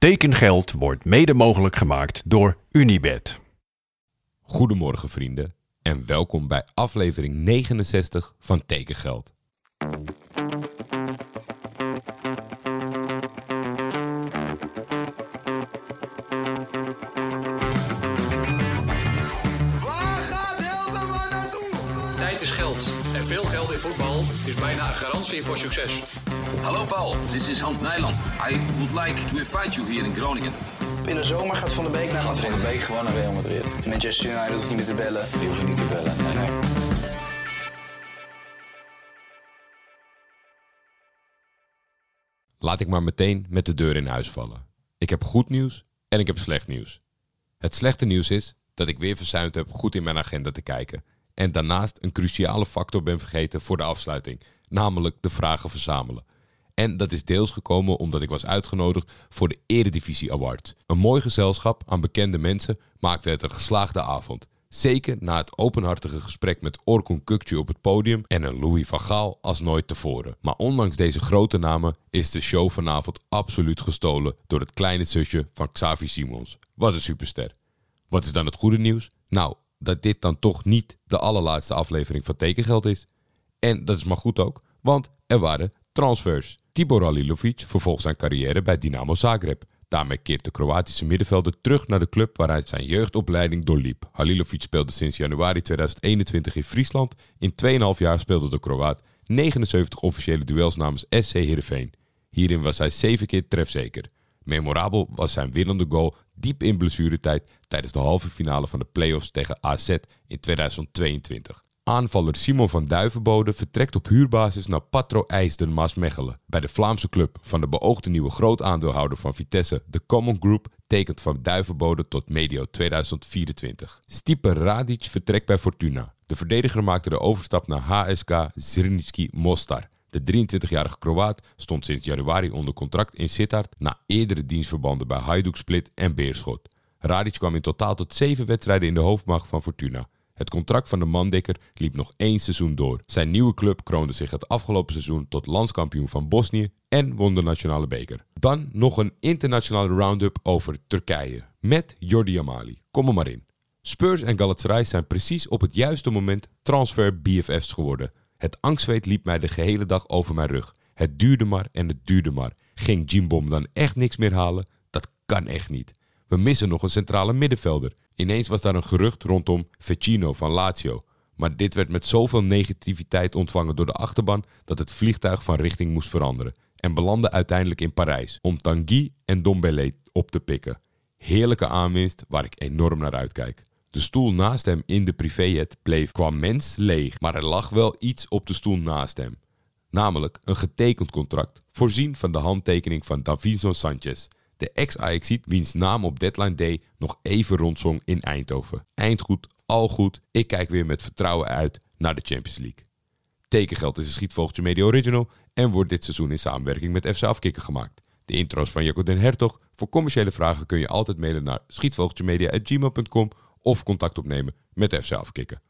Tekengeld wordt mede mogelijk gemaakt door Unibed. Goedemorgen vrienden en welkom bij aflevering 69 van Tekengeld. Tijd is geld. En veel geld in voetbal is bijna een garantie voor succes. Hallo Paul, this is Hans Nijland. I would like to invite you here in Groningen. In de zomer gaat Van de Beek naar Gaat Van Madrid. de Beek gewoon naar Real Madrid. Manchester United hoeft niet meer te bellen. Die hoeven niet te bellen. Nee, nee. Laat ik maar meteen met de deur in huis vallen. Ik heb goed nieuws en ik heb slecht nieuws. Het slechte nieuws is dat ik weer verzuimd heb goed in mijn agenda te kijken. En daarnaast een cruciale factor ben vergeten voor de afsluiting, namelijk de vragen verzamelen. En dat is deels gekomen omdat ik was uitgenodigd voor de Eredivisie Award. Een mooi gezelschap aan bekende mensen maakte het een geslaagde avond. Zeker na het openhartige gesprek met Orkun Kukcu op het podium en een Louis van Gaal als nooit tevoren. Maar ondanks deze grote namen is de show vanavond absoluut gestolen door het kleine zusje van Xavi Simons. Wat een superster. Wat is dan het goede nieuws? Nou, dat dit dan toch niet de allerlaatste aflevering van Tekengeld is. En dat is maar goed ook, want er waren transfers. Tibor Halilovic vervolgt zijn carrière bij Dynamo Zagreb. Daarmee keert de Kroatische middenvelder terug naar de club waar hij zijn jeugdopleiding doorliep. Halilovic speelde sinds januari 2021 in Friesland. In 2,5 jaar speelde de Kroaat 79 officiële duels namens SC Heerenveen. Hierin was hij 7 keer trefzeker. Memorabel was zijn winnende goal diep in blessuretijd tijdens de halve finale van de play-offs tegen AZ in 2022. Aanvaller Simon van Duivenbode vertrekt op huurbasis naar Patro IJsden Maasmechelen. Bij de Vlaamse club van de beoogde nieuwe grootaandeelhouder van Vitesse, de Common Group, tekent van Duivenbode tot medio 2024. Stipe Radic vertrekt bij Fortuna. De verdediger maakte de overstap naar HSK Zrinjski Mostar. De 23-jarige Kroaat stond sinds januari onder contract in Sittard na eerdere dienstverbanden bij Hajduk Split en Beerschot. Radic kwam in totaal tot zeven wedstrijden in de hoofdmacht van Fortuna. Het contract van de Mandekker liep nog één seizoen door. Zijn nieuwe club kroonde zich het afgelopen seizoen tot landskampioen van Bosnië en won de nationale beker. Dan nog een internationale round-up over Turkije met Jordi Amali. Kom er maar in. Spurs en Galatasaray zijn precies op het juiste moment transfer BFF's geworden. Het angstzweet liep mij de gehele dag over mijn rug. Het duurde maar en het duurde maar. Ging Jimbom dan echt niks meer halen? Dat kan echt niet. We missen nog een centrale middenvelder. Ineens was daar een gerucht rondom Vecino van Lazio. Maar dit werd met zoveel negativiteit ontvangen door de achterban dat het vliegtuig van richting moest veranderen. En belandde uiteindelijk in Parijs om Tanguy en Dombele op te pikken. Heerlijke aanwinst waar ik enorm naar uitkijk. De stoel naast hem in de privéjet bleef qua mens leeg, maar er lag wel iets op de stoel naast hem. Namelijk een getekend contract, voorzien van de handtekening van Davinson Sanchez, de ex-Ajaxiet wiens naam op deadline day nog even rondzong in Eindhoven. Eindgoed, al goed, ik kijk weer met vertrouwen uit naar de Champions League. Tekengeld is een Schietvogeltje Media Original en wordt dit seizoen in samenwerking met FC Afkikken gemaakt. De intro's van Jacco den Hertog. Voor commerciële vragen kun je altijd mailen naar schietvogeltjemedia.gmail.com of contact opnemen met FC Afkikken.